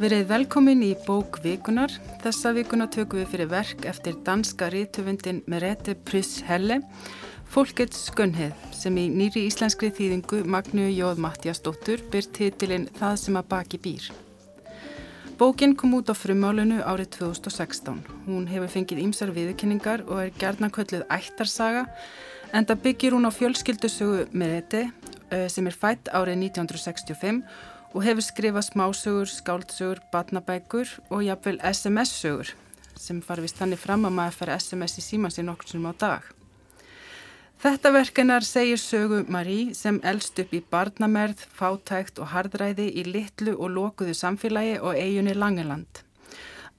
Verið velkomin í bók vikunar. Þessa vikuna tökum við fyrir verk eftir danska rítvöndin Merete Pryss Helle, Fólkets Skönnheð, sem í nýri íslenskri þýðingu Magnu Jóð Mattiasdóttur byr titilinn Það sem að baki býr. Bókin kom út á frumálunu árið 2016. Hún hefur fengið ímsar viðkynningar og er gerðnakvölluð ættarsaga en það byggir hún á fjölskyldusögu Merete eh, sem er fætt árið 1965 og hefur skrifað smásögur, skáldsögur, batnabækur og jafnvel SMS-sögur sem farfist þannig fram að maður fær SMS í síman sín okkur sem á dag. Þetta verkenar segir sögu Marí sem elst upp í barnamerð, fátækt og hardræði í litlu og lokuðu samfélagi og eiginni Langeland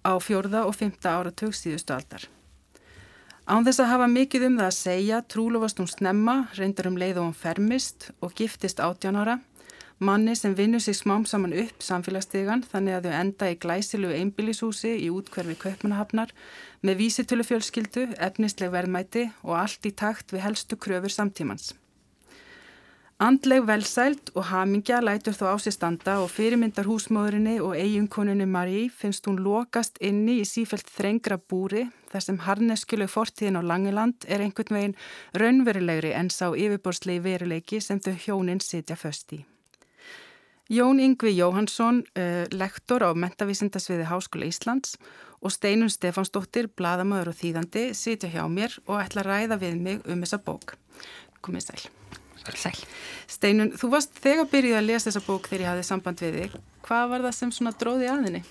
á fjórða og fymta áratug síðustu aldar. Án þess að hafa mikið um það að segja trúlofast hún snemma, reyndar um leið og hún fermist og giftist átján ára manni sem vinnur sig smám saman upp samfélagsstegan þannig að þau enda í glæsilu einbílishúsi í útkverfi Kaupmannahafnar með vísitölu fjölskyldu, efnisleg verðmæti og allt í takt við helstu kröfur samtímans. Andleg velsælt og hamingja lætur þó á sig standa og fyrirmyndar húsmóðurinni og eiginkonunni Marí finnst hún lokast inni í sífælt þrengra búri þar sem harneskjuleg fortíðin á Langeland er einhvern veginn raunverulegri en sá yfirborslegi veruleiki sem þau hjóninn sitja föst í. Jón Yngvi Jóhansson, uh, lektor á Mentavísindasviði Háskóla Íslands og Steinun Stefansdóttir, bladamöður og þýðandi, sitja hjá mér og ætla að ræða við mig um þessa bók. Komið sæl. Sæl. Steinun, þú varst þegar byrjuð að lesa þessa bók þegar ég hafði samband við þig. Hvað var það sem svona dróði aðinni?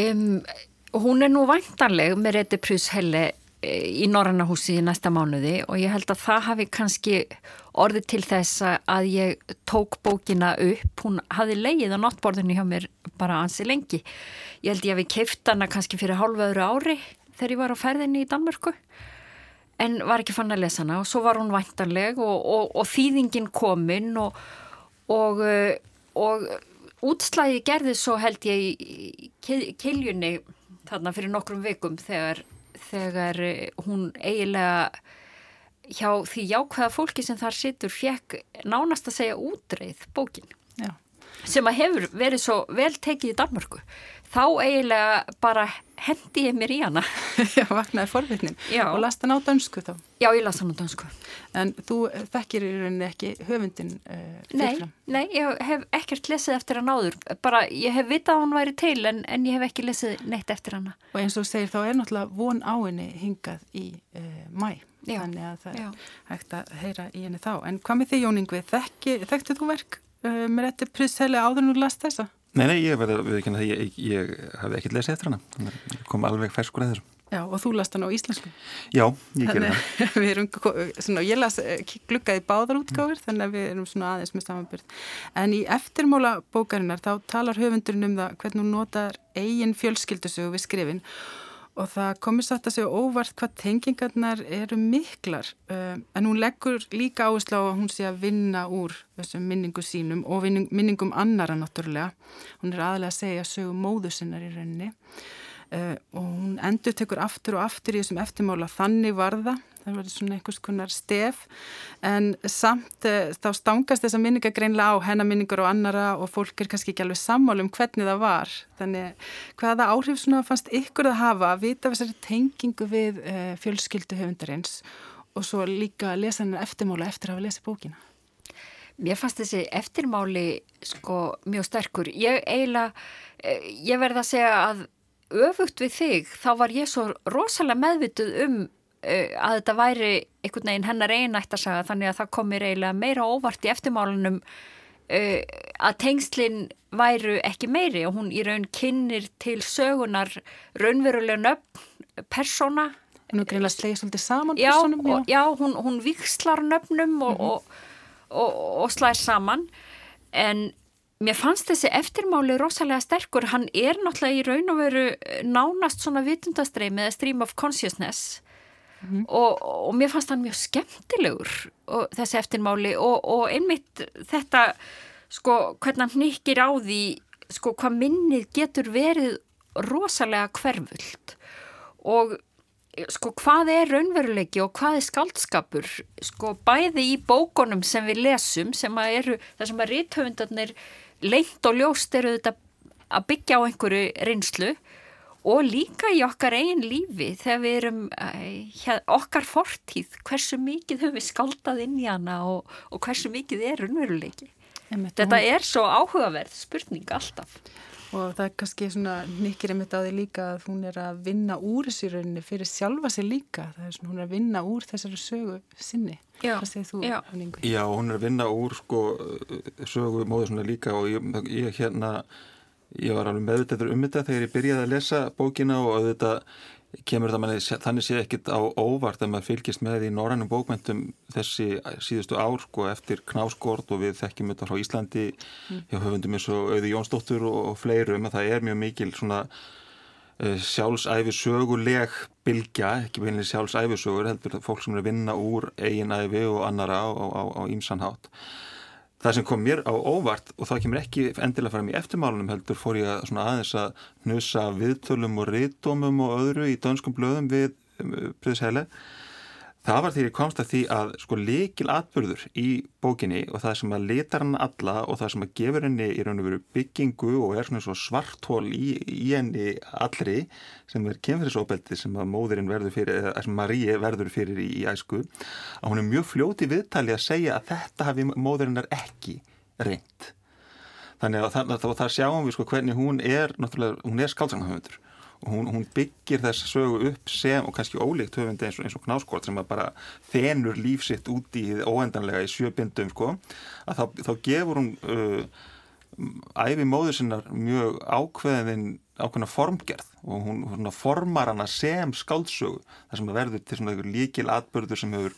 Um, hún er nú væntanleg með Reti Prus Helle í Norrannahúsi í næsta mánuði og ég held að það hafi kannski orðið til þess að ég tók bókina upp, hún hafi leið á náttborðinu hjá mér bara ansi lengi. Ég held ég við keift hana kannski fyrir hálfa öðru ári þegar ég var á ferðinni í Danmörku en var ekki fann að lesa hana og svo var hún væntanleg og, og, og þýðingin komin og, og útslægi gerði svo held ég í kiljunni þarna fyrir nokkrum vikum þegar þegar eh, hún eiginlega hjá því jákvæða fólki sem þar situr fekk nánast að segja útreið bókin Já. sem að hefur verið svo vel tekið í Danmörku þá eiginlega bara hendi ég mér í hana. Já, vaknaði forvitnin. Já. og lasta hann á dönsku þá? Já, ég lasta hann á dönsku. En þú þekkir í rauninni ekki höfundin uh, Nei, nei, ég hef ekkert lesið eftir hann áður. Bara ég hef vitað að hann væri til en, en ég hef ekki lesið neitt eftir hann Og eins og segir þá er náttúrulega von á henni hingað í uh, mæ Já. þannig að það Já. er hægt að heyra í henni þá. En hvað með því Jóningvi, þekktu þú verk uh, með rétti prisseli áður nú last þessa? Nei, nei, ég verði að viðkynna það, ég, ég, ég hafi ekkert lesið eftir hana, kom alveg ferskur að þessu. Já, og þú last hana á íslensku? Já, ég gerði það. Við erum, svona, ég las eh, glukkaði báðar útgáfur, þannig að við erum svona aðeins með samanbyrð. En í eftirmóla bókarinnar þá talar höfundurinn um það hvernig hún notar eigin fjölskyldusögu við skrifin og það komir satt að segja óvart hvað tengingarnar eru miklar. Uh, en hún leggur líka áherslu á að hún sé að vinna úr þessum minningu sínum og minningum annara náttúrulega. Hún er aðalega að segja sögu móðu sinnar í rauninni. Uh, og hún endur tekur aftur og aftur í þessum eftirmála. Þannig varða það verður svona einhvers konar stef. En samt uh, þá stangast þessa minninga greinlega á hennaminningar og annara og fólk er kannski ekki alveg sammál um hvernig það var. Þannig hvaða áhrif svona fannst ykkur að hafa að vita þessari tengingu við uh, fjölskyldu höfundarins og svo líka að lesa hennar eftirmála eftir að hafa lesið bókina? Mér fannst þessi eftirmáli sko mjög sterkur. Ég eiginlega, ég verða að segja að öfugt við þig þá var ég svo rosalega meðvituð um að þetta væri einhvern veginn hennar einættasaga þannig að það komir eiginlega meira óvart í eftirmálunum uh, að tengslinn væru ekki meiri og hún í raun kynir til sögunar raunverulega nöfn persóna. Nú greinlega slegið svolítið saman já, personum Já, og, já. hún, hún vikslar nöfnum og, mm -hmm. og, og slæðir saman. En Mér fannst þessi eftirmáli rosalega sterkur, hann er náttúrulega í raun og veru eh, nánast svona vitundastreimi eða stream of consciousness mm -hmm. og, og mér fannst hann mjög skemmtilegur og, þessi eftirmáli og, og einmitt þetta sko hvernig hann nýkir á því sko hvað minnið getur verið rosalega hverfult og sko hvað er raunveruleiki og hvað er skaldskapur sko bæði í bókonum sem við lesum sem að eru það sem að ríthöfundarnir leint og ljóst eru þetta að byggja á einhverju reynslu og líka í okkar einn lífi þegar við erum hér, okkar fortíð, hversu mikið höfum við skaldað inn í hana og, og hversu mikið er unnveruleiki. Þetta hún... er svo áhugaverð spurning alltaf. Og það er kannski svona nýkkir einmitt á því líka að hún er að vinna úr þessu rauninni fyrir sjálfa sig líka. Það er svona hún er að vinna úr þessari sögu sinni. Já, Hvað segir þú, já. Já, hún er að vinna úr sko sögu móður svona líka og ég, ég hérna ég var alveg meðvitaður um þetta þegar ég byrjaði að lesa bókina og auðvitað kemur það manni, þannig sé ekkit á óvart að maður fylgist með í norrænum bókmentum þessi síðustu ár sko eftir knáskort og við þekkjum þetta frá Íslandi mm. hjá höfundum eins og Auði Jónsdóttur og, og fleirum að það er mjög mikil svona uh, sjálfsæfi söguleg bilgja, ekki beinlega sjálfsæfi sögur heldur fólk sem er að vinna úr eiginæfi og annara á ímsanhátt Það sem kom mér á óvart og það kemur ekki endilega fram í eftirmálunum heldur fór ég að aðeins að hnusa viðtölum og rítumum og öðru í dönskum blöðum við um, Príðshæle. Það var því ég komst að því að sko likil atbyrður í bókinni og það sem að litar hann alla og það sem að gefur henni í raun og veru byggingu og er svona svo svartól í, í henni allri sem er kemfyrirsóbeldi sem að móðurinn verður fyrir, eða sem Maríi verður fyrir í, í æsku, að hún er mjög fljóti viðtali að segja að þetta hafi móðurinnar ekki reynd. Þannig að það, það, það sjáum við sko hvernig hún er, náttúrulega, hún er skálsangahöfundur og hún, hún byggir þess sögu upp sem og kannski ólíkt höfundi eins og, eins og knáskort sem bara þenur lífsitt út í óendanlega í sjöbindum sko, að þá, þá gefur hún uh, æfi móður sinnar mjög ákveðin ákveðina formgerð og hún, hún formar hana sem skáldsögu þar sem verður til svona líkil atbörður sem hefur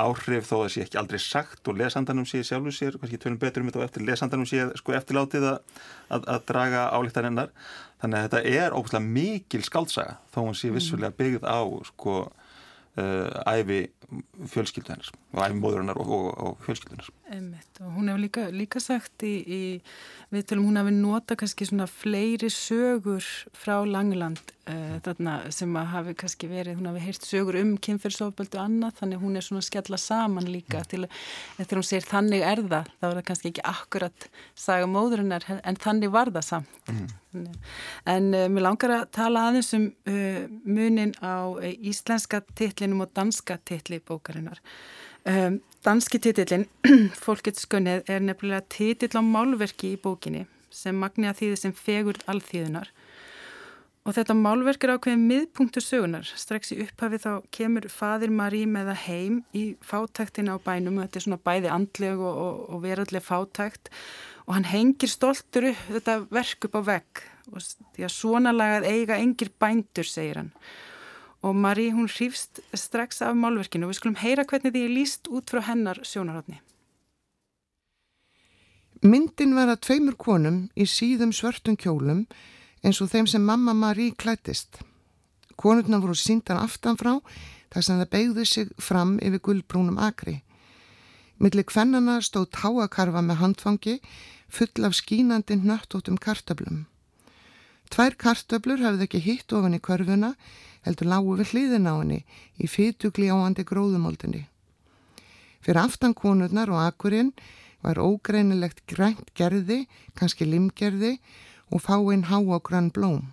áhrif þó að sé ekki aldrei sagt og lesandanum sé sjálfu sér, kannski tölum betur um þetta og eftir lesandanum sé sko eftirlátið að, að, að draga álíktar hennar þannig að þetta er óbúslega mikil skáltsaga þó hún sé vissulega byggð á sko uh, æfi fjölskyldu hennar og æfi móður hennar og, og, og fjölskyldu hennar Einmitt. og hún hefur líka, líka sagt í, í viðtölum, hún hefur nota kannski svona fleiri sögur frá Langland uh, þarna sem að hafi kannski verið, hún hafi heyrt sögur um kynferðsofböldu og annað, þannig hún er svona að skella saman líka mm. til að þegar hún segir þannig er það, þá er það kannski ekki akkurat saga móðurinnar en þannig var það samt mm. en uh, mér langar að tala aðeins um uh, munin á íslenska titlinum og danska titli bókarinnar Um, danski titillin, Fólkets skunnið, er nefnilega titill á málverki í bókinni sem magniða þýði sem fegur alþýðunar. Og þetta málverk er ákveðin miðpunktur sögunar. Strax í upphafi þá kemur fadir Marí með það heim í fátæktina á bænum. Þetta er svona bæði andleg og, og, og veralleg fátækt og hann hengir stoltur upp þetta verk upp á vegg. Og því að svona lagað eiga engir bændur, segir hann og Marí hún hrýfst strax af málverkinu og við skulum heyra hvernig því er líst út frá hennar sjónarhóttni. Myndin var að tveimur konum í síðum svörtum kjólum eins og þeim sem mamma Marí klættist. Konurna voru síndan aftanfrá þar sem það beigði sig fram yfir gullbrúnum akri. Millir kvennana stóð táakarfa með handfangi full af skínandi nöttóttum kartablum. Tvær kartablur hafði ekki hitt ofan í körfuna heldur lágu við hliðin á henni í fytugli áandi gróðumoldinni. Fyrir aftan konurnar og akkurinn var ógreinilegt grænt gerði, kannski limgerði og fáinn há á grann blóm.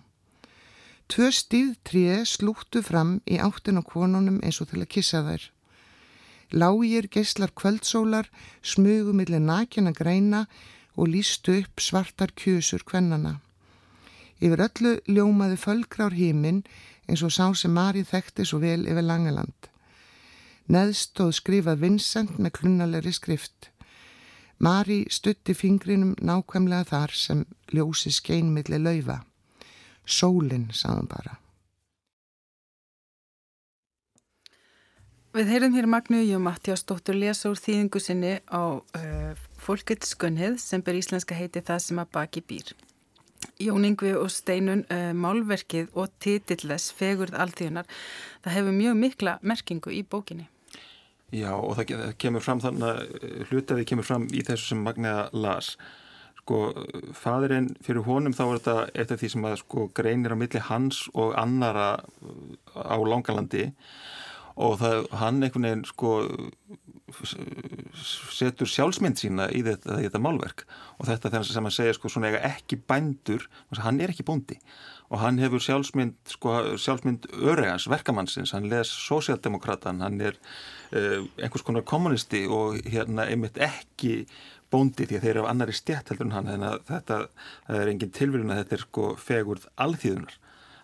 Tvö stíð tríði slúttu fram í áttin á konunum eins og til að kissa þær. Lágir geyslar kvöldsólar smugu millir nakjana greina og lístu upp svartar kjösur kvennana. Yfir öllu ljómaði fölgrár híminn eins og sá sem Mari þekkti svo vel yfir Langeland. Neðst stóð skrifað Vincent með klunnalegri skrift. Mari stutti fingrinum nákvæmlega þar sem ljósi skeinmiðli laufa. Sólinn, sagðum bara. Við heyrum hér Magnu Jú Mattiásdóttur lesa úr þýðingu sinni á uh, Fólkett Skunnið sem ber íslenska heiti það sem að baki býr. Jón Yngvi og Steinun uh, málverkið og titilles Fegurð alþjóðunar það hefur mjög mikla merkingu í bókinni Já og það kemur fram þannig hlutaði kemur fram í þessu sem Magniða las. Sko fadurinn fyrir honum þá er þetta eftir því sem að sko greinir á milli hans og annara á langalandi. Og það hann einhvern veginn sko setur sjálfsmynd sína í þetta, þetta málverk. Og þetta þegar sem hann segja sko svona eiga ekki bændur, hann er ekki bóndi. Og hann hefur sjálfsmynd sko, sjálfsmynd öregans, verkamannsins. Hann les sósialdemokratan, hann er einhvers konar kommunisti og hérna einmitt ekki bóndi því að þeir eru af annari stjætt heldur en hann þannig að þetta er engin tilvílun að þetta er sko fegurð alþýðunar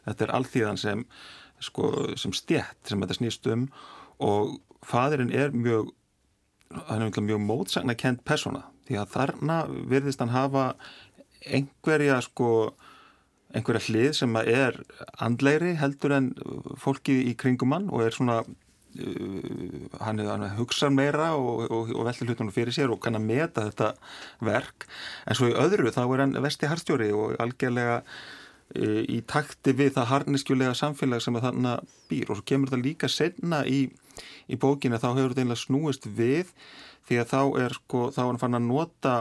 þetta er alþýðan sem sko sem stjætt sem þetta snýst um og fadurinn er mjög hann er mjög mótsagna kent persóna því að þarna virðist hann hafa einhverja sko einhverja hlið sem er andleiri heldur en fólki í kringum hann og er svona hann, hann hugsa meira og, og, og veldi hlutunum fyrir sér og kann að meta þetta verk. En svo í öðru þá er hann vesti harstjóri og algjörlega uh, í takti við það harniskjulega samfélag sem þannig býr. Og svo kemur þetta líka senna í, í bókinu þá hefur þetta einlega snúist við því að þá er sko, þá er hann fann að nota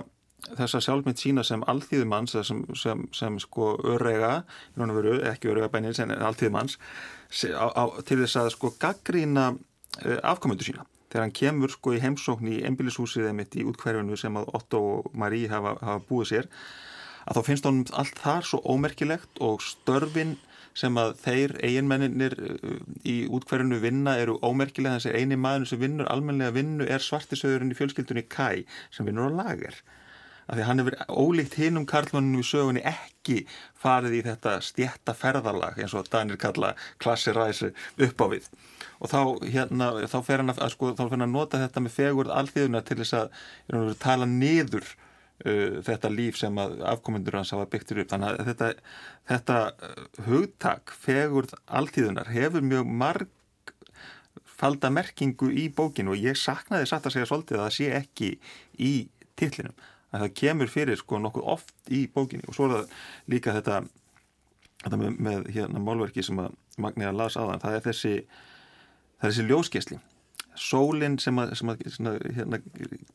þessa sjálfmynd sína sem alþýðumanns sem, sem, sem sko veru, ekki örega bænins en alþýðumanns til þess að sko gaggrína uh, afkomundu sína. Þegar hann kemur sko í heimsókn í embillishúsið emitt í útkverfinu sem að Otto og Marie hafa, hafa búið sér að þá finnst honum allt þar svo ómerkilegt og störfin sem að þeir eiginmenninir í útkverfinu vinna eru ómerkilega þessi eini maður sem vinnur almenlega vinnu er svartisöðurinn í fjölskyldunni Kai sem vinnur á lager af því hann hefur ólíkt hinnum karlmannum í sögunni ekki farið í þetta stjætta ferðarlag eins og Danir kalla klassiræsi upp á við. Og þá, hérna, þá fer hann að, sko, þá fer hann að nota þetta með fegurð alþjóðuna til þess að hérna, tala niður uh, þetta líf sem að afkomendur hans hafa byggtir upp. Þannig að þetta, þetta uh, hugtak fegurð alþjóðunar hefur mjög marg falda merkingu í bókinu og ég saknaði satt að segja svolítið að það sé ekki í tillinum að það kemur fyrir sko nokkuð oft í bókinni. Og svo er það líka þetta, þetta með, með hérna málverki sem að Magníða las aðan, það er þessi það er þessi ljóskesli sólinn sem að, sem að svona, hérna,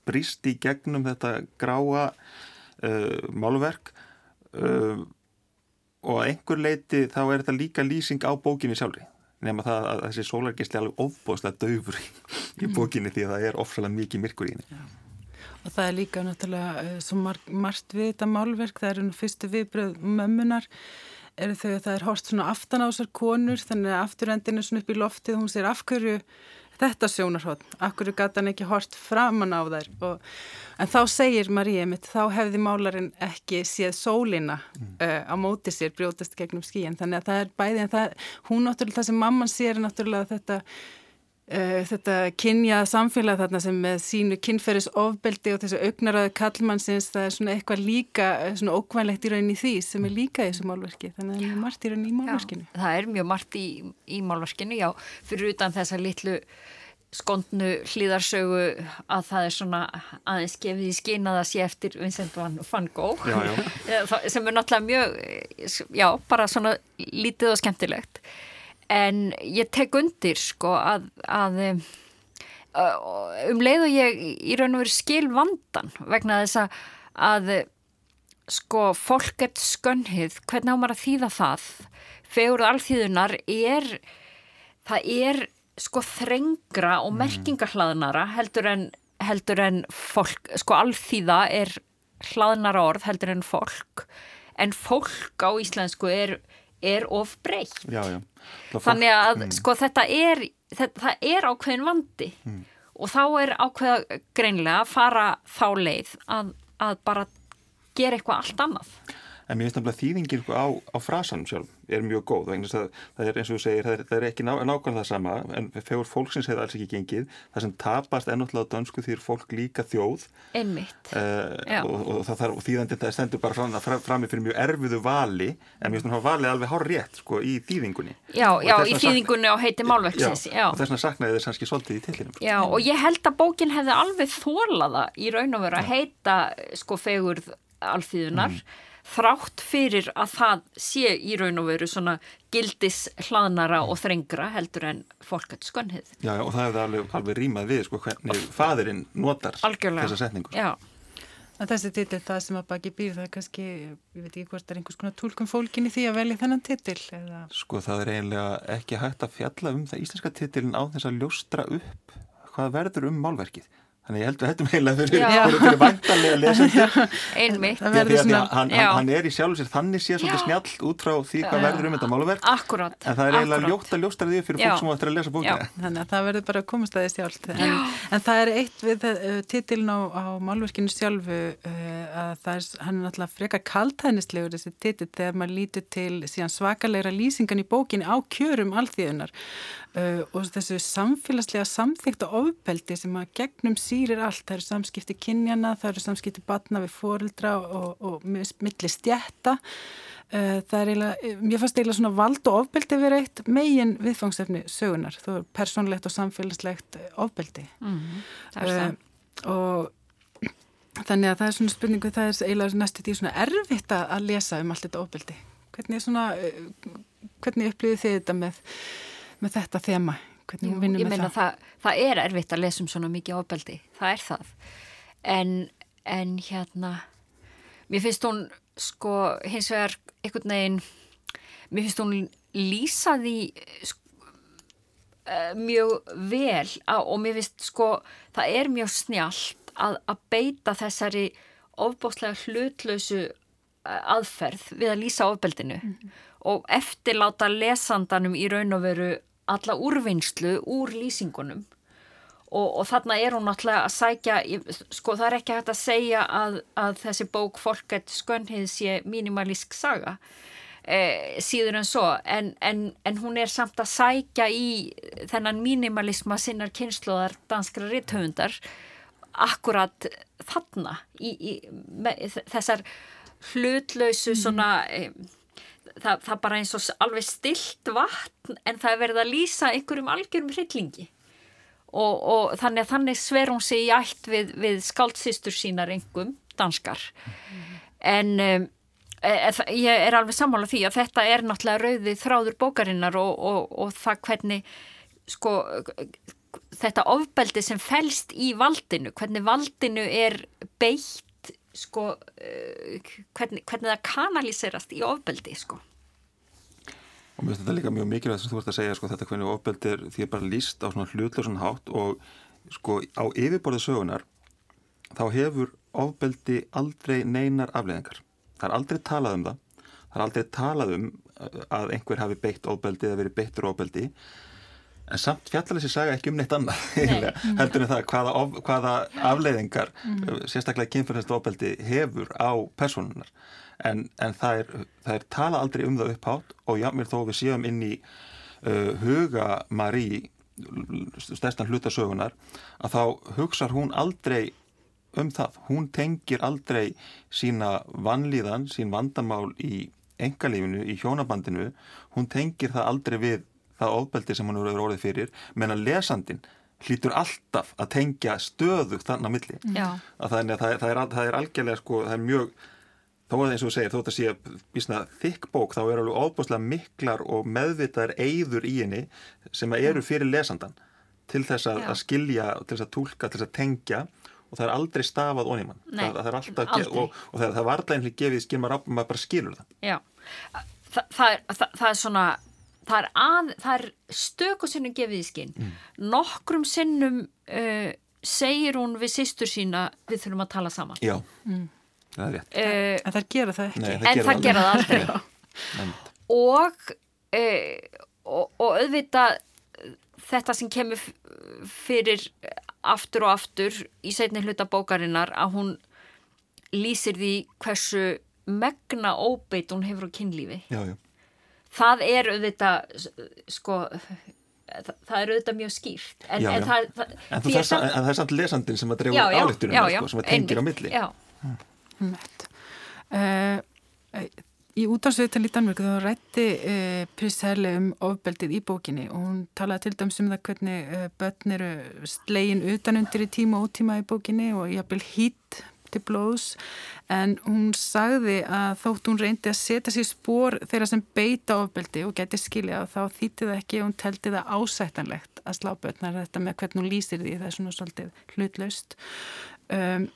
brist í gegnum þetta gráa uh, málverk uh, og að einhver leiti þá er þetta líka lýsing á bókinni sjálfri. Nema það að þessi sólargesli er alveg ofbóðslega döfur í bókinni því að það er ofsalega mikið myrkur í henni Og það er líka náttúrulega uh, svo margt, við þetta málverk, það eru nú fyrstu viðbröð mömmunar, eru þau að það er hort svona aftan á þessar konur, þannig að afturendin er svona upp í loftið hún sér afhverju þetta sjónarhótt, afhverju gata hann ekki hort framann á þær. Og, en þá segir Maríi mitt, þá hefði málarinn ekki séð sólina mm. uh, á móti sér brjótast gegnum skíin, þannig að það er bæði en það, hún náttúrulega, það sem mamman sér náttúrulega þetta þetta kynja samfélag þarna sem með sínu kynferðis ofbeldi og þessu augnaræðu kallmannsins það er svona eitthvað líka svona ókvænlegt í rauninni því sem er líka í þessu málverki. Þannig að það er mjög margt í rauninni í málverkinu. já, Það er mjög margt í, í málverkinu, já. Fyrir utan þessa litlu skondnu hlýðarsögu að það er svona aðeins gefið í skinn að það sé eftir Vincent van Gogh já, já. Eh, sem er náttúrulega mjög já, bara svona lítið og skemmtilegt en ég tek undir sko að, að um leið og ég í raun og veru skil vandan vegna þess að, að sko fólkett skönhið, hvernig á maður að þýða það fegur alþýðunar er það er sko þrengra og mm. merkingarhlaðnara heldur en, heldur en fólk, sko alþýða er hlaðnara orð heldur en fólk en fólk á íslensku er, er of breytt þannig að mm. sko þetta er þetta er ákveðin vandi mm. og þá er ákveða greinlega að fara þá leið að, að bara gera eitthvað allt annað En mér finnst náttúrulega þýðingir sko á, á frasanum sjálf er mjög góð, það er eins og þú segir það er, það er ekki ná, nákvæmlega það sama en fegur fólksins hefur alls ekki gengið. Það sem tapast ennáttúrulega á dönsku því er fólk líka þjóð. Einmitt. Uh, og, og það þarf, og þýðandi það stendur bara fram, fram, fram fyrir mjög erfiðu vali en mér finnst að valið alveg hár rétt sko í þýðingunni. Já, já í þýðingunni á heiti málverksins Já, já. og þess vegna saknaði þess hanski svolítið í tillinum Já, og ég held að bókin hefði alveg þólaða í raun og veru að heita sko fegur alþýðunar mm þrátt fyrir að það sé í raun og veru svona gildis hlaðnara og þrengra heldur en fólkett skönhið. Já, og það hefur alveg, alveg rímað við sko hvernig fadurinn notar Algjörlega. þessa setningu. Já. En þessi titil, það sem að baki býr, það er kannski, ég veit ekki hvort það er einhvers konar tólkum fólkin í því að velja þennan titil? Eða... Sko það er eiginlega ekki hægt að fjalla um það íslenska titilin á þess að ljóstra upp hvað verður um málverkið Þannig ég held að þetta meila fyrir, fyrir, fyrir vantarlega lesendur. Einmitt. Það verður svona... Hann, hann, hann er í sjálf sér þannig sé svolítið snjáll út frá því hvað já. verður um þetta máluverk. Akkurát. En það er eiginlega ljótt að ljósta því fyrir fólk já. sem ættir að lesa bókina. Þannig að það verður bara að komast að því sjálf. En, en það er eitt við uh, titiln á, á málverkinu sjálfu uh, að það er, hann er náttúrulega frekar kaltænislegur þessi titil þegar maður lítur til svakalegra lýsingan í bókinu á kjörum alþýðunar uh, og þessu samfélagslega samþykta ofbeldi sem að gegnum sýrir allt, það eru samskipti kynjana, það eru samskipti batna við fóreldra og, og milli stjætta uh, það er eiginlega, mér fannst eiginlega svona vald og ofbeldi verið eitt megin viðfangsefni sögunar, þú er persónlegt og samfélagslegt ofbeldi. Mm -hmm. uh, og þannig að það er svona spurningu, það er eiginlega næstu því svona erfitt að lesa um allt þetta ofbeldi. Hvernig, svona, hvernig upplýðu þið þetta með með þetta þema? Hvernig Jú, vinnum við það? það? Það er erfitt að lesa um svona mikið ábeldi, það er það. En, en hérna, mér finnst hún sko hins vegar einhvern veginn, mér finnst hún lýsaði sko, uh, mjög vel á, og mér finnst sko það er mjög snjált að, að beita þessari ofbóstlega hlutlausu aðferð við að lýsa ofbeldinu mm -hmm. og eftirláta lesandanum í raun og veru alla úrvinnslu úr lýsingunum og, og þarna er hún náttúrulega að sækja, sko það er ekki hægt að segja að, að þessi bók Folkett skönhið sé mínimalísk saga e, síður en svo en, en, en hún er samt að sækja í þennan mínimalisma sinnar kynsluðar danskra rithöfundar akkurat þarna í, í, með, þessar hlutlausu mm. svona e, það, það bara eins og alveg stilt vatn en það er verið að lýsa einhverjum algjörum hryllingi og, og þannig þannig sver hún sig í ætt við, við skáldsistur sínar einhverjum danskar mm. en um, e, e, ég er alveg sammála því að þetta er náttúrulega rauðið þráður bókarinnar og, og, og það hvernig sko þetta ofbeldi sem fælst í valdinu, hvernig valdinu er beitt sko uh, hvernig, hvernig það kanaliserast í ofbeldi sko. Og mér finnst þetta líka mjög mikilvægt sem þú ert að segja sko þetta hvernig ofbeldi er því að bara líst á svona hlutlösun hátt og sko á yfirborðið sögunar þá hefur ofbeldi aldrei neinar afleðingar það er aldrei talað um það. Það er aldrei talað um að einhver hafi beitt ofbeldi eða verið beittur ofbeldi en samt fjallalessi saga ekki um neitt annað Nei. heldur en það hvaða, of, hvaða afleiðingar mm. sérstaklega kynferðast ofbeldi hefur á personunar en, en það, er, það er tala aldrei um það upphátt og jámir þó við séum inn í uh, huga Marí stærstan hlutasögunar að þá hugsa hún aldrei um það, hún tengir aldrei sína vanlíðan sín vandamál í engalífinu, í hjónabandinu hún tengir það aldrei við það ofbeldi sem hann eru orðið fyrir menn að lesandin hlýtur alltaf að tengja stöðu þannig að milli. Já. að það, er, það, er, það, er, það er algjörlega sko, það er mjög þó að eins og þú segir, þótt að sé bísna þykk bók, þá er alveg óbúslega miklar og meðvitaðar eigður í henni sem eru fyrir lesandan til þess að, að skilja, til þess að tólka til þess að tengja og það er aldrei stafað onimann það, það er alltaf, aldrei. og, og það, það var alltaf einhverjum gefið skilmar á, maður bara skilur það. Já, það er, það er svona það er, að, það er stöku sinnum gefið í skinn mm. nokkrum sinnum uh, segir hún við sýstur sína við þurfum að tala saman. Já, mm. það er rétt. Uh, en það gera það ekki. Nei, það en það gera það aldrei. og, uh, og og auðvitað þetta sem kemur fyrir aftur og aftur í setni hluta bókarinnar að hún lýsir því hversu megna óbeit hún hefur á kynlífi. Já, já það er auðvitað sko það er auðvitað mjög skýrt. En, já, en, það, það, en, það, samt... en það er samt lesandin sem að drefa álíktunum sko, sem að tengir á milli. hmm. uh, Í útdagsviðtal í Danmörku þá rætti uh, Prins Herle um ofbeldið í bókinni og hún talaði til dæms um það hvernig uh, börn eru slegin utanundir í tíma og ótíma í bókinni og jafnvel hýtt til blóðs. En hún sagði að þótt hún reyndi að setja sér spór þeirra sem beita ofbeldi og geti skilja þá þýtti það ekki og hún teldi það ásættanlegt að slá börnar þetta með hvernig hún lýsir því. Það er svona svolítið hlutlaust. Um,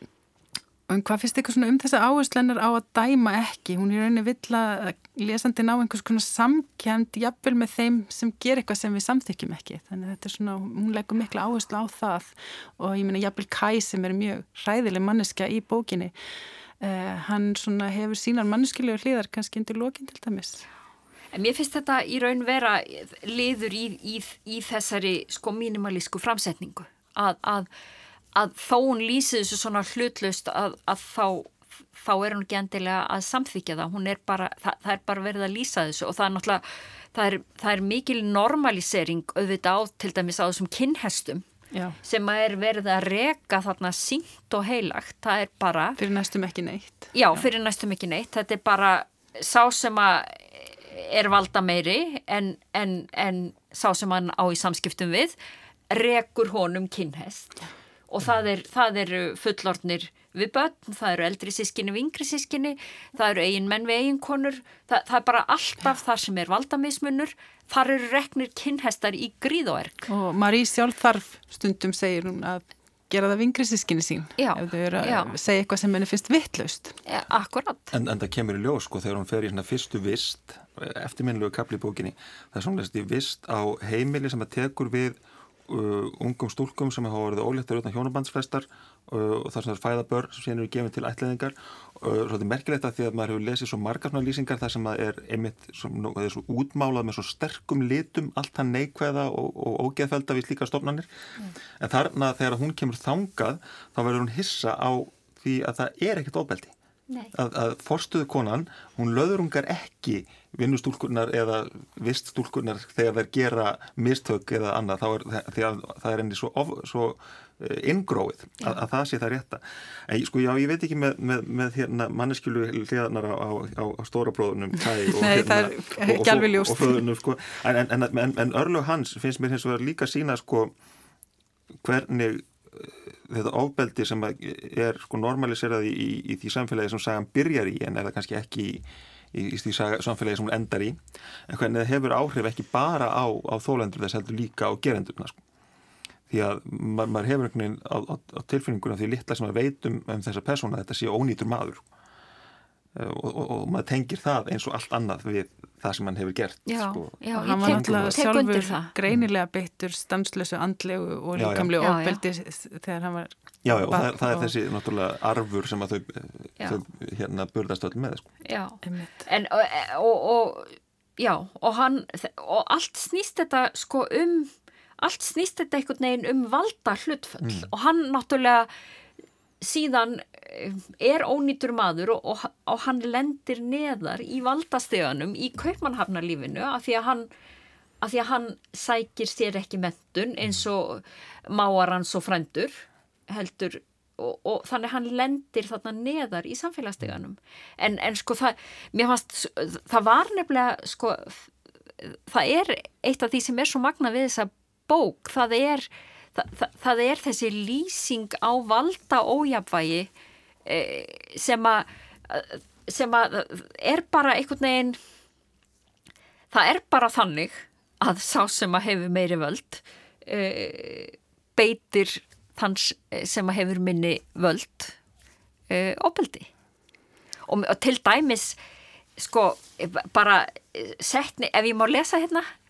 En hvað finnst ykkur svona um þessa áherslennar á að dæma ekki? Hún er rauninni vill að lesandi ná einhvers konar samkjönd jafnvel með þeim sem ger eitthvað sem við samþykjum ekki. Þannig að þetta er svona, hún leggur mikla áherslu á það og ég minna jafnvel Kai sem er mjög hræðileg manneska í bókinni. Uh, hann svona hefur sínar manneskilegu hlýðar kannski undir lokin til dæmis. En mér finnst þetta í raun vera liður í, í, í þessari sko mínimalísku framsetningu að, að að þó hún lýsi þessu svona hlutlust að, að þá, þá er hún ekki endilega að samþykja það, hún er bara, það, það er bara verið að lýsa þessu og það er náttúrulega, það er, það er mikil normalisering auðvitað á til dæmis á þessum kinnhestum Já. sem að er verið að reka þarna sínt og heilagt, það er bara... Fyrir næstum ekki neitt. Já, fyrir næstum ekki neitt, þetta er bara sá sem að er valda meiri en, en, en sá sem hann á í samskiptum við rekur honum kinnhest. Já og það, er, það eru fullornir við börn, það eru eldri sískinni við yngri sískinni, það eru eigin menn við eigin konur, það, það er bara alltaf þar sem er valdamismunur, þar eru reknir kinnhestar í gríðoerk. Og Marí sjálf þarf stundum segir hún að gera það við yngri sískinni sín, já, ef þau eru að já. segja eitthvað sem henni finnst vittlaust. Ja, akkurat. En, en það kemur í ljós sko þegar hún fer í svona fyrstu vist, eftirminnlegu kapli í bókinni, það er svona vist á heimili sem að tekur við uh, ungum stúlkum sem hafa verið óléttur utan hjónabandsfrestar uh, og þar sem það er fæðabör sem síðan eru gefið til ætlaðingar uh, Svolítið merkilegt að því að maður hefur lesið svo margarfna lýsingar þar sem það er einmitt það er svo útmálað með svo sterkum litum allt hann neikvæða og, og ógeðfelda við slíka stofnanir. Mm. en þarna þegar hún kemur þangað þá verður hún hissa á því að það er ekkert ofbeldi að, að forstuðu konan, hún löðrungar ekki vinnustúlkurnar eða viststúlkurnar þegar þær gera mistök eða annað, þá er, að, það er enni svo, svo eh, inngróið að, að það sé það rétta. En sko já, ég veit ekki með, með, með hérna, manneskjölu hliðanar á, á, á stóra bróðunum og, hérna, og, og, og fröðunum sko. en, en, en, en örlug hans finnst mér hins vegar líka sína sko hvernig þetta ofbeldi sem er sko normaliserað í, í, í því samfélagi sem sagan byrjar í en er það kannski ekki í, í því samfélagi sem hún endar í en hvernig það hefur áhrif ekki bara á, á þólendur þess heldur líka á gerendurna sko. því að ma maður hefur einhvern veginn á, á, á tilfinninguna því litla sem að veitum um þessa persóna þetta sé ónýtur maður og, og, og maður tengir það eins og allt annað við það sem hann hefur gert já, sko. já, hann var náttúrulega sjálfur greinilega beittur stanslösu andlegu og líkamlegu ofbeldi þegar hann var Já, já, og það, það er þessi náttúrulega arfur sem að þau, þau hérna burðast öll með sko. Já, en og, og já, og hann og allt snýst þetta sko um allt snýst þetta einhvern veginn um valda hlutföll mm. og hann náttúrulega síðan eh, er ónýtur maður og, og, og hann lendir neðar í valdasteganum í kaupmannhafnarlífinu af því að hann, að því að hann sækir sér ekki mentun eins og máar hans og frændur heldur og, og þannig hann lendir þarna neðar í samfélagssteganum en, en sko það, mér fannst það var nefnilega sko það er eitt af því sem er svo magna við þessa bók, það er það, það, er þessi lýsing á valda ójapvægi eh, sem að sem að er bara einhvern veginn það er bara þannig að sá sem að hefur meiri völd eh, beitir þann sem að hefur minni völd eh, opildi og, og til dæmis sko bara setni, ef ég má lesa hérna e,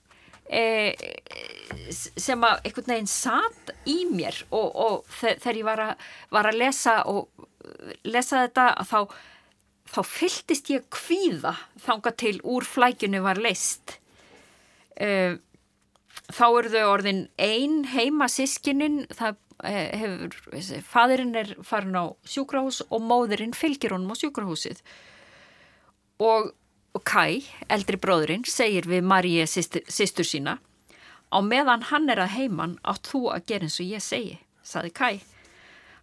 sem að einhvern veginn satt í mér og, og þegar ég var að, var að lesa og lesa þetta þá, þá fylltist ég kvíða þanga til úr flækjunu var leist e, þá eru þau orðin ein heima sískinin það e, hefur, fadurinn er farin á sjúkrahús og móðurinn fylgir honum á sjúkrahúsið. Og og Kai, eldri bróðurinn, segir við Maríu sýstur sína á meðan hann er að heiman átt þú að gera eins og ég segi, saði Kai.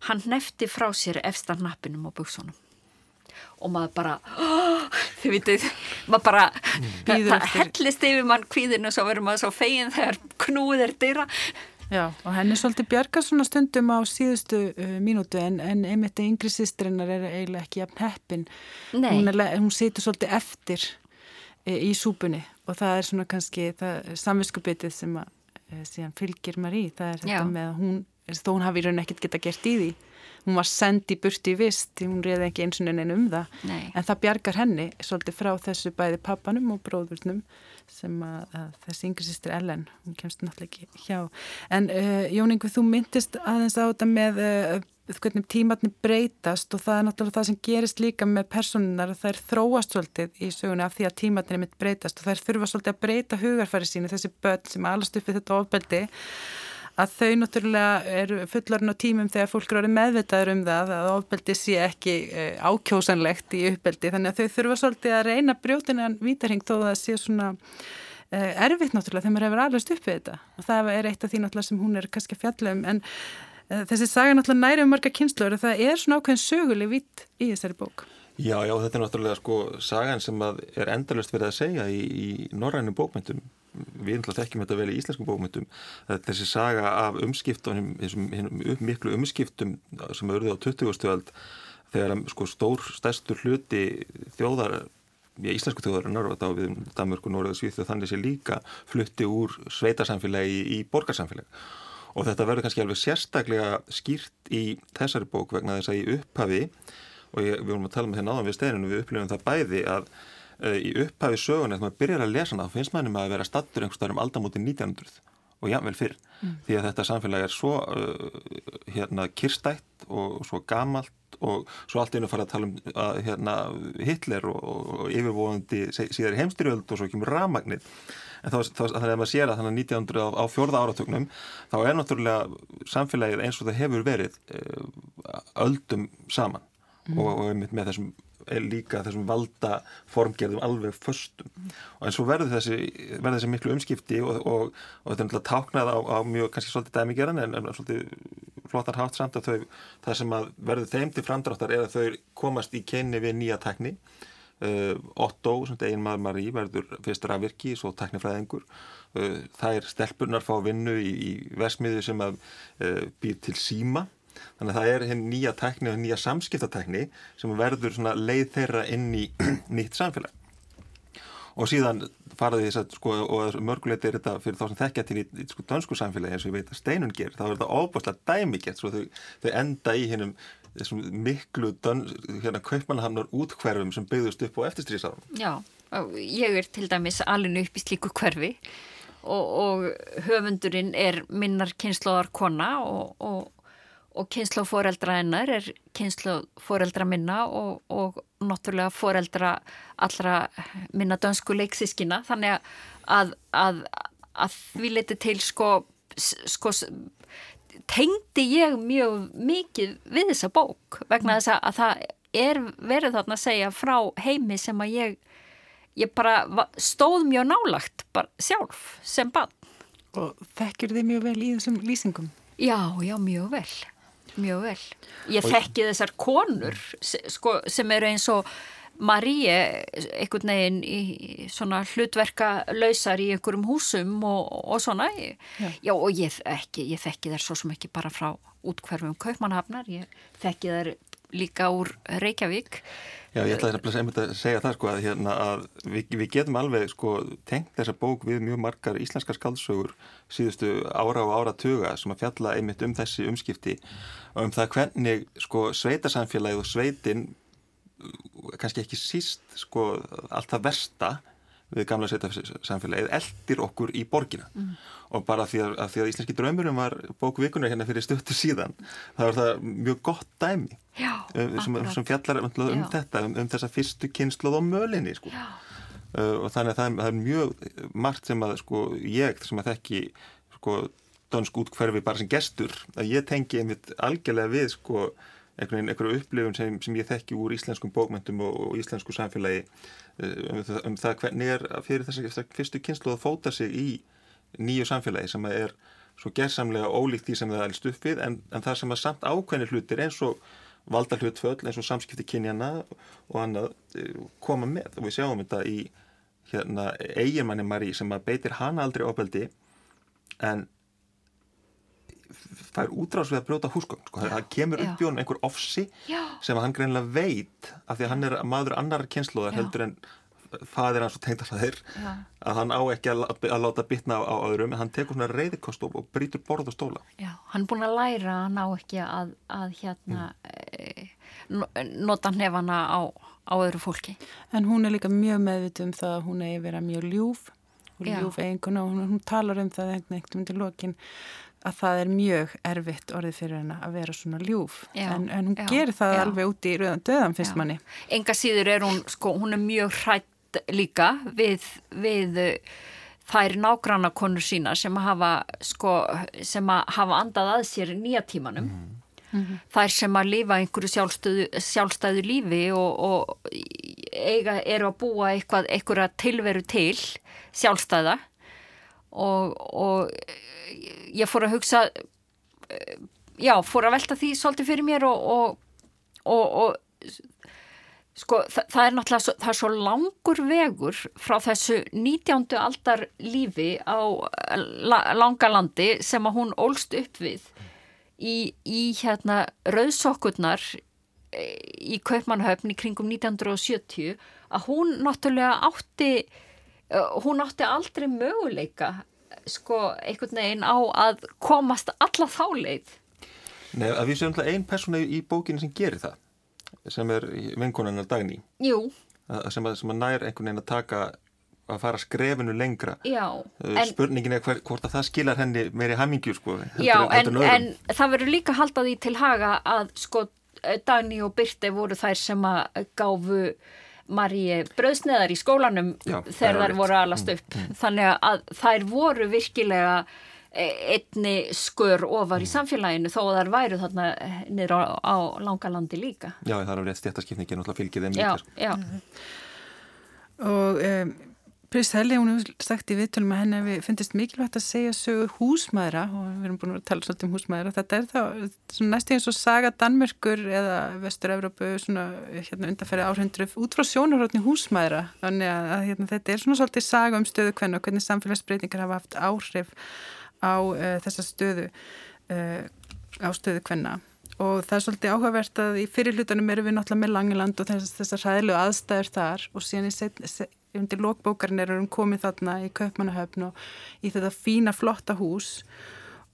Hann nefti frá sér efstar nappinum og buksunum og maður bara, oh, þið vitið, maður bara, það, það hellist yfir mann kvíðinu og svo verður maður svo fegin þegar knúið er dyrra Já, og henni svolítið bjargast svona stundum á síðustu uh, mínútu en, en einmitt yngri sýstrinnar er eiginlega ekki jafn heppin. Hún, hún situr svolítið eftir e, í súpunni og það er svona kannski samviskubitið sem að e, fylgir maður í. Það er þetta Já. með að hún þó hún hafi í rauninni ekkert geta gert í því hún var send í burti í vist hún reyði ekki eins og neina um það. Nei. en það bjargar henni svolítið frá þessu bæði pappanum og bróðurnum sem að, að þessi yngri sýstir Ellen hún kemst náttúrulega ekki hjá. En uh, Jóningu þú myndist aðeins á þetta með uh, hvernig tímatni breytast og það er náttúrulega það sem gerist líka með personunar að þær þróast svolítið í söguna af því að tímatni mitt breytast og þær þurfa svolítið að breyta hugarfæri sínu þessi börn sem alast upp við þetta ofbeldi að þau náttúrulega eru fullarinn á tímum þegar fólk eru meðvitaður um það að ofbeldi sé ekki uh, ákjósanlegt í uppbeldi þannig að þau þurfa svolítið að reyna brjótinan vítarhing þó að það sé svona uh, erfitt náttúrulega þegar maður hefur alveg stuppið þetta. Og það er eitt af því náttúrulega sem hún er kannski fjallum en uh, þessi saga náttúrulega næri um marga kynnslur og það er svona ákveðin söguleg vitt í þessari bók. Já, já, þetta er náttúrulega sko sagan sem er endalust verið að segja í, í norrænum bókmyndum við náttúrulega þekkjum þetta vel í íslenskum bókmyndum þessi saga af umskiptunum þessum miklu umskiptum sem auðvitað á 20. stöld þegar sko stór, stærstur hluti þjóðar í íslensku þjóðarinnar og þá við Danmörku, og Svíþjóð þannig sé líka flutti úr sveitarsamfélagi í borgarsamfélagi og þetta verður kannski alveg sérstaklega skýrt í þessari bók vegna þess að í upphafi og ég, við vorum að tala með þeir náðan við steinunum við upplifum það bæði að í upphafi sögun þegar maður byrjar að lesa hana þá finnst maður að vera stattur einhverstaðar um aldamóti 1900 og jável fyrr mm. því að þetta samfélag er svo uh, hérna kyrstætt og svo gamalt og svo allt einu fara að tala um að, hérna, Hitler og, og yfirvóðandi síðar í heimstyrjöld og svo kemur ramagnir en þá, þá þannig að maður sér að þannig að 1900 á, á fjörða áratögnum þá er náttúrulega samfélagið eins og það hefur verið uh, öldum saman mm. og, og með þessum líka þessum valda formgerðum alveg föstum. Mm. og en svo verður þessi, verður þessi miklu umskipti og, og, og þetta er náttúrulega táknað á, á mjög kannski svolítið dæmigeran en, en svolítið flottar hátt samt að þau það sem að verður þeim til framdráttar er að þau komast í kenni við nýja tekni uh, Otto, sem þetta einn maður Marí verður fyrstur afvirki, svo teknifræðingur uh, það er stelpunar fá vinnu í, í versmiðu sem að uh, býr til síma Þannig að það er henn nýja tekni og nýja samskiptatekni sem verður leið þeirra inn í nýtt samfélag. Og síðan faraði þess að, sko, og mörgulegt er þetta fyrir þá sem þekkja til í, í sko, dansku samfélagi eins og ég veit að steinun ger, þá er þetta óbúrslega dæmigett, svo þau, þau enda í hennum miklu hérna kaupmannhamnar útkverfum sem byggðust upp á eftirstrísarum. Já, ég er til dæmis alveg upp í slíku hverfi og, og höfundurinn er minnar kynnslóðar kona og, og og kynslu fóreldra hennar er kynslu fóreldra minna og, og náttúrulega fóreldra allra minna dönsku leiksískina þannig að, að, að því leti til sko, sko tengdi ég mjög mikið við þessa bók vegna þess að það er verið þarna að segja frá heimi sem að ég, ég bara stóð mjög nálagt bara sjálf sem bann. Og þekkir þið mjög vel í þessum lýsingum? Já, já, mjög vel. Mjög vel. Ég þekki þessar konur sko, sem eru eins og Maríi einhvern veginn í svona hlutverka lausar í einhverjum húsum og, og svona. Já. Já og ég, ekki, ég þekki þær svo sem ekki bara frá útkverfum Kaupmannhafnar, ég þekki þær líka úr Reykjavík. Já, ég ætlaði að segja það sko að, hérna, að við, við getum alveg sko tengt þessa bók við mjög margar íslenskar skaldsögur síðustu ára og ára tuga sem að fjalla einmitt um þessi umskipti og um það hvernig sko sveitasamfélagi og sveitin kannski ekki síst sko allt það versta við gamla sveitasamfélagið eldir okkur í borgina mm. og bara því að, að, því að Íslenski draumurum var bókvikunar hérna fyrir stöttu síðan það var það mjög gott dæmi Já, um, sem, sem fjallar um, um þetta um, um þessa fyrstu kynsluð á mölinni sko. uh, og þannig að það er, það er mjög margt sem að sko ég sem að þekki sko dansk útkverfi bara sem gestur að ég tengi einmitt algjörlega við sko einhverju upplifun sem, sem ég þekki úr íslenskum bókmyndum og, og íslensku samfélagi eh, um, um það hvernig er fyrir þess að fyrstu kynslu að fóta sig í nýju samfélagi sem er svo gerðsamlega ólíkt því sem það er stuppið en, en það sem er samt ákveðni hlutir eins og valda hlutföll eins og samskipti kynjana og annað eh, koma með. Og við sjáum þetta í hérna, eiginmanni Marí sem að beitir hana aldrei ofbeldi en það er útráðs við að brjóta húsgögn sko. það kemur upp í honum einhver ofsi Já. sem hann greinlega veit af því að hann er maður annar kynnslóðar heldur en fadir hans og tengdafæðir að hann á ekki að, að láta bitna á, á öðrum en hann tekur svona reyðikost og, og brítur borð og stóla. Já, hann er búin að læra að hann á ekki að, að hérna mm. e, nota hnefana á, á öðru fólki. En hún er líka mjög meðvitt um það að hún er vera mjög ljúf og ljúf eigin og hún, hún talar um það einhvern veginn til lokin að það er mjög erfitt orðið fyrir henn að vera svona ljúf já, en, en hún já, gerir það já. alveg út í rauðan döðan fyrst manni. Enga síður er hún sko, hún er mjög hrætt líka við, við uh, þær nágranna konur sína sem hafa sko, sem hafa andað að sér nýja tímanum mm. Þær sem að lifa einhverju sjálfstöðu, sjálfstæðu lífi og, og eiga, eru að búa eitthvað, eitthvað tilveru til sjálfstæða og, og ég fór að hugsa já, fór að velta því svolítið fyrir mér og, og, sko, það, það er náttúrulega svo, það er svo langur vegur frá þessu 19. aldar lífi á la, langalandi sem að hún ólst upp við í, í hérna rauðsokkurnar í Kaupmannhöfn í kringum 1970 að hún náttúrulega átti hún átti aldrei möguleika sko einhvern veginn á að komast alla þá leið. Nei, að við séum einn persóna í bókinu sem gerir það sem er vinkonannar dagný. Jú. Sem að, sem að nær einhvern veginn að taka að fara skrefinu lengra. Já, en, spurningin er hver, hvort að það skilar henni meiri hammingju sko Já, en, en það verður líka haldað í til haga að sko Dagný og Byrte voru þær sem að gáfu Maríi bröðsneðar í skólanum Já, þegar þær voru alast upp. mm, mm. þannig að þær voru virkilega e, einni skör ofar mm. í samfélaginu þó að þær væru þarna niður á, á langalandi líka. Já, það er á rétt stjættaskipningi náttúrulega fylgið þeim líka Já, já Og um, Prins Helli, hún hefur sagt í viðtölum að henni við finnist mikilvægt að segja sögu húsmaðra og við erum búin að tala svolítið um húsmaðra þetta er þá næstíðan svo saga Danmörkur eða Vestur-Európu hérna undarferði áhrindru út frá sjónarhóttni húsmaðra þannig að, hérna, þetta er svona svolítið saga um stöðu hvernig og hvernig samfélagsbreytingar hafa haft áhrif á uh, þessa stöðu uh, á stöðu hvernig og það er svolítið áhugavert að í fyrirlutunum erum við náttúrulega með Langeland og þess, þessar hæðlu aðstæður þar og síðan í undir lokbókarinn er um komið þarna í Kaupmannahöfn og í þetta fína flotta hús.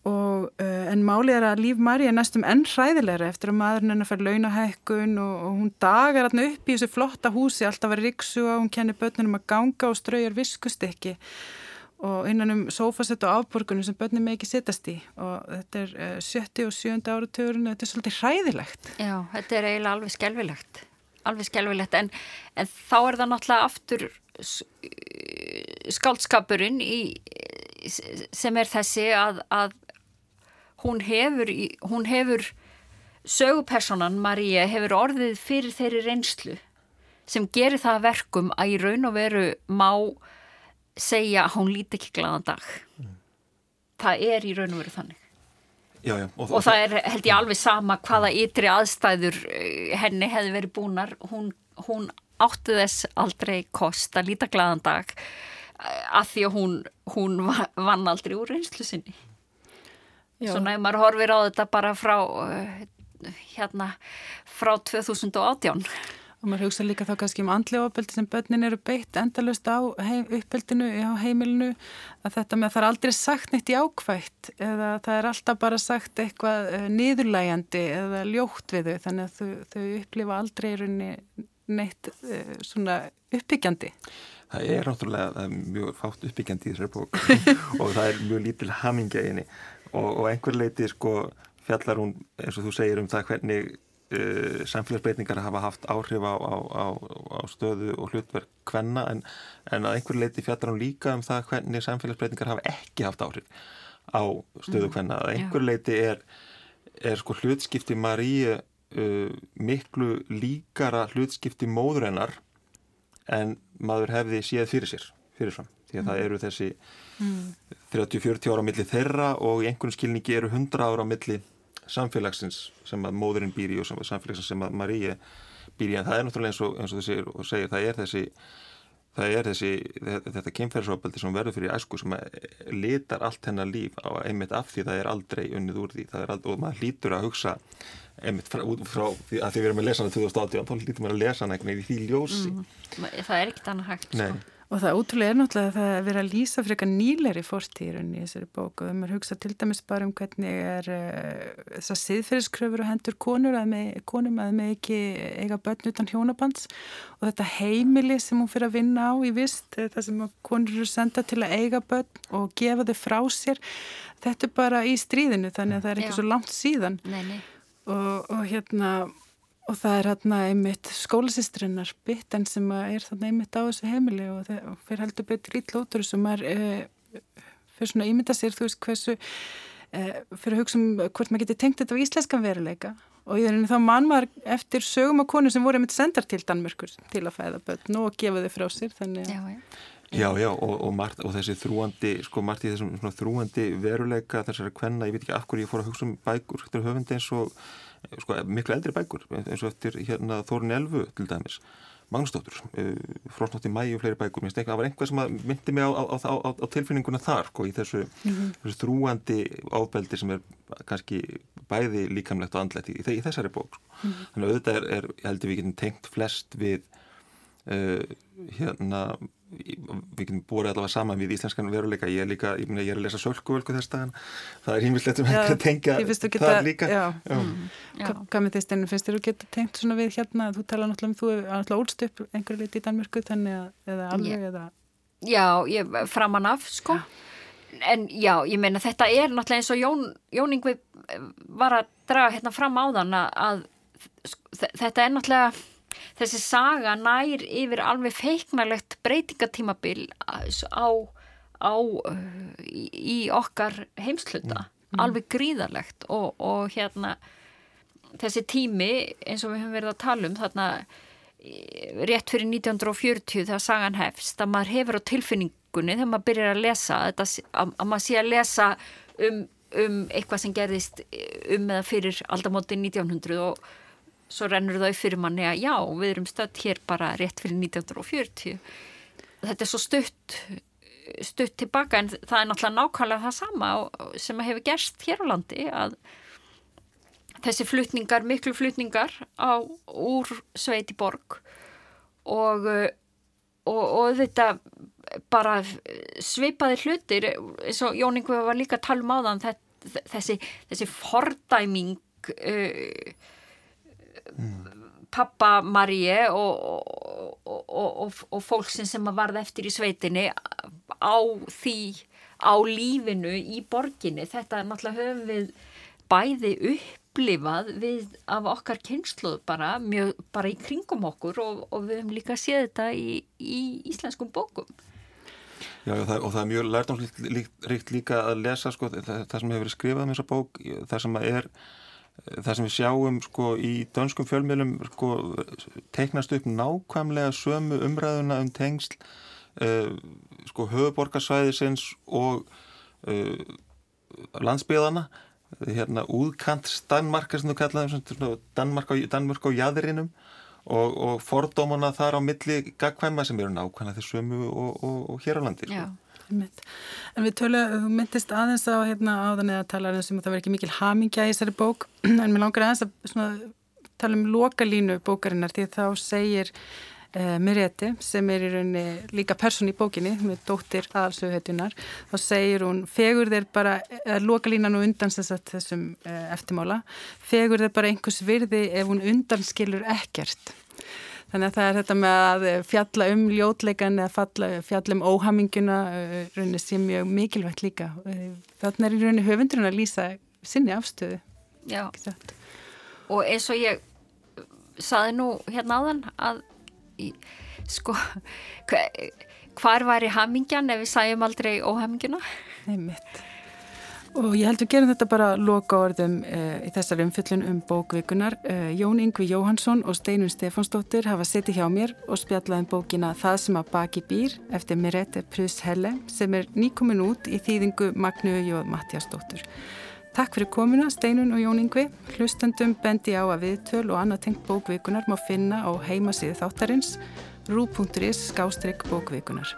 Og, uh, en málið er að líf Marja er næstum enn hræðilegra eftir að maðurinn hennar fær launahækkun og, og hún dagar alltaf upp í þessu flotta húsi alltaf að riksu og hún kennir börnunum að ganga og straujar viskustykki. Og innan um sófasett og afborgunum sem börnum ekki sittast í. Og þetta er uh, 70 og 70 áratugurinn þetta er svolítið hræðilegt. Já, þetta er eiginlega alveg skelvilegt alveg skelvilegt en, en þá er það náttúrulega aftur skáldskapurinn í, sem er þessi að, að hún hefur, hún hefur sögupersonan Maríu hefur orðið fyrir þeirri reynslu sem gerir það verkum að í raun og veru má segja að hún líti ekki glæðan dag. Mm. það er í raun og veru þannig. Já, já, og, og það er held ég alveg sama hvaða ytri aðstæður eh, henni hefði verið búnar. Hún, hún áttu þess aldrei kost að líta glaðan dag eh, að því að hún, hún vann aldrei úr reynslu sinni Já. svona ef maður horfir á þetta bara frá eh, hérna frá 2018 og maður hugsa líka þá kannski um andlega uppbyldi sem börnin eru beitt endalust á heim, uppbyldinu á heimilinu að þetta með það er aldrei sagt neitt í ákvætt eða það er alltaf bara sagt eitthvað eh, niðurlægandi eða ljótt við þau þannig að þau, þau upplifa aldrei í rauninni neitt uh, svona uppbyggjandi? Það er náttúrulega mjög fátt uppbyggjandi í þessari bók. Og það er mjög lítil hamingja eini og, og einhver leiti sko fjallar hún eins og þú segir um það hvernig uh, samfélagsbreytingar hafa haft áhrif á, á, á, á stöðu og hlutverk hvenna en, en að einhver leiti fjallar hún líka um það hvernig samfélagsbreytingar hafa ekki haft áhrif á stöðu hvenna. Mm, að einhver leiti er, er sko hlutskipti Maríu uh, miklu líkara hlutskipti móðurinnar en maður hefði séð fyrir sér fyrirfram, því að mm. það eru þessi mm. 30-40 ára á milli þeirra og í einhvern skilningi eru 100 ára á milli samfélagsins sem að móðurinn býr í og samfélagsins sem að Maríi býr í en það er náttúrulega eins og, eins og þú segir, segir það er þessi það er þessi, þetta kemferðsofbeldi sem verður fyrir æsku sem litar allt hennar líf á einmitt af því það er aldrei unnið úr því. Aldrei, og maður hlýtur að hugsa einmitt frá, frá því að því við erum að lesa hana 2018 þá hlýtur maður að lesa veginn í því ljósi. Mm, Það er ekkert annað hægt sko. Og það útrúlega er náttúrulega að það er verið að lýsa fyrir eitthvað nýleri fórtíðurinn í þessari bóku og maður hugsa til dæmis bara um hvernig er uh, þessar siðferðiskröfur og hendur konur að með, konum að með ekki eiga börn utan hjónabands og þetta heimili sem hún fyrir að vinna á í vist, það sem konur eru senda til að eiga börn og gefa þau frá sér, þetta er bara í stríðinu þannig að það er ekki Já. svo langt síðan nei, nei. Og, og hérna Og það er hérna einmitt skólasistrinnar bitten sem er þarna einmitt á þessu heimili og það fyrir heldur betur í tlótur sem er fyrir svona ímynda sér þú veist hversu e, fyrir að hugsa um hvort maður getur tengt þetta á íslenskan veruleika og í þenni þá mann maður eftir sögum og konu sem voru einmitt sendar til Danmörkur til að fæða börn og gefa þau frá sér þannig að Já, já. Og, og, margt, og þessi þrúandi, sko, margt í þessum þrúandi veruleika þessari kvenna, ég veit ekki af hverju ég fór að hugsa um bækur, þetta er höfundi eins og sko, miklu eldri bækur eins og eftir hérna, Þórun Elfu til dæmis Magnúsdóttur, uh, Frósnótti Mæi og fleiri bækur, mér finnst ekki að það var einhvað sem myndi mig á, á, á, á tilfinninguna þar sko, í þessu, mm -hmm. þessu þrúandi ábeldi sem er kannski bæði líkamlegt og andlegt í, í, í þessari bók sko. mm -hmm. þannig að auðvitað er, er heldur við getum tengt flest við uh, hérna við getum búið allavega saman við íslenskan veruleika ég er líka, ég, meni, ég er að lesa sölkuvölku þess dagana það er hímislegt sem hægt að tengja geta, það líka. Mm. Hvað með því stennum finnst þér að geta tengt svona við hérna, þú tala náttúrulega um þú er náttúrulega úlst upp einhverju liti í Danmörku þannig að, eða alveg yeah. eða Já, ég framan af sko já. en já, ég meina þetta er náttúrulega eins og Jón, Jón Yngvi var að draga hérna fram á þann að þetta er náttúrulega þessi saga nær yfir alveg feiknarlegt breytingatímabil á, á í, í okkar heimsluta mm. alveg gríðarlegt og, og hérna þessi tími eins og við höfum verið að tala um þarna rétt fyrir 1940 þegar sagan hefst að maður hefur á tilfinningunni þegar maður byrjar að lesa þetta, að, að maður sé að lesa um, um eitthvað sem gerðist um eða fyrir aldamóti 1900 og svo rennur þau fyrir manni að já, við erum stödd hér bara rétt fyrir 1940 þetta er svo stutt stutt tilbaka en það er náttúrulega nákvæmlega það sama sem hefur gerst hér á landi að þessi flutningar, miklu flutningar á úr Sveiti borg og, og, og þetta bara svipaði hlutir eins og Jóningu var líka að tala um á þann þessi, þessi fordæming uh, pappa Maríu og, og, og fólksin sem varð eftir í sveitinni á því á lífinu í borginni. Þetta náttúrulega höfum við bæði upplifað við af okkar kynsluð bara, mjög, bara í kringum okkur og, og við höfum líka séð þetta í, í íslenskum bókum. Já og það, og það er mjög lærdomsrikt líka að lesa sko, það, það sem hefur verið skrifað um þessa bók það sem er það sem við sjáum sko í dönskum fjölmiðlum sko teiknast upp nákvæmlega sömu umræðuna um tengsl uh, sko höfuborgarsvæðisins og uh, landsbyðana hérna úðkants Danmarka sem þú kallaðum Danmark Danmark á jæðrinum og, og fordómana þar á milli gagkvæma sem eru nákvæmlega þessu sömu og, og, og hér á landi sko. En við töluðum, þú myndist aðeins á hérna áðan eða tala um það verður ekki mikil hamingja í þessari bók. En mér langar aðeins að svona, tala um lokalínu bókarinnar því þá segir eh, Mireti sem er í rauninni líka person í bókinni með dóttir aðalsöguhetunar þá segir hún fegur þeir bara, lokalínan og undan þessum eh, eftirmála fegur þeir bara einhvers virði ef hún undanskilur ekkert Þannig að það er þetta með að fjalla um ljótleikan eða fjalla, fjalla um óhaminguna uh, rauninni sem mjög mikilvægt líka. Þannig er í rauninni höfundurinn að lýsa sinni afstöðu. Já, og eins og ég saði nú hérna áðan að sko hvar var í hamingjan ef við sæjum aldrei óhaminguna? Nei mitt. Og ég held við gerum þetta bara loka orðum uh, í þessar umfyllun um bókvikunar. Uh, Jón Yngvi Jóhansson og Steinun Stefánsdóttir hafa setið hjá mér og spjallaði um bókina Það sem að baki býr eftir Mirette Prus Helle sem er nýkomin út í þýðingu Magnu Jóð Mattiasdóttur. Takk fyrir komuna Steinun og Jón Yngvi. Hlustandum bendi á að viðtöl og annað tengt bókvikunar má finna á heimasíðu þáttarins rú.is skástrygg bókvikunar.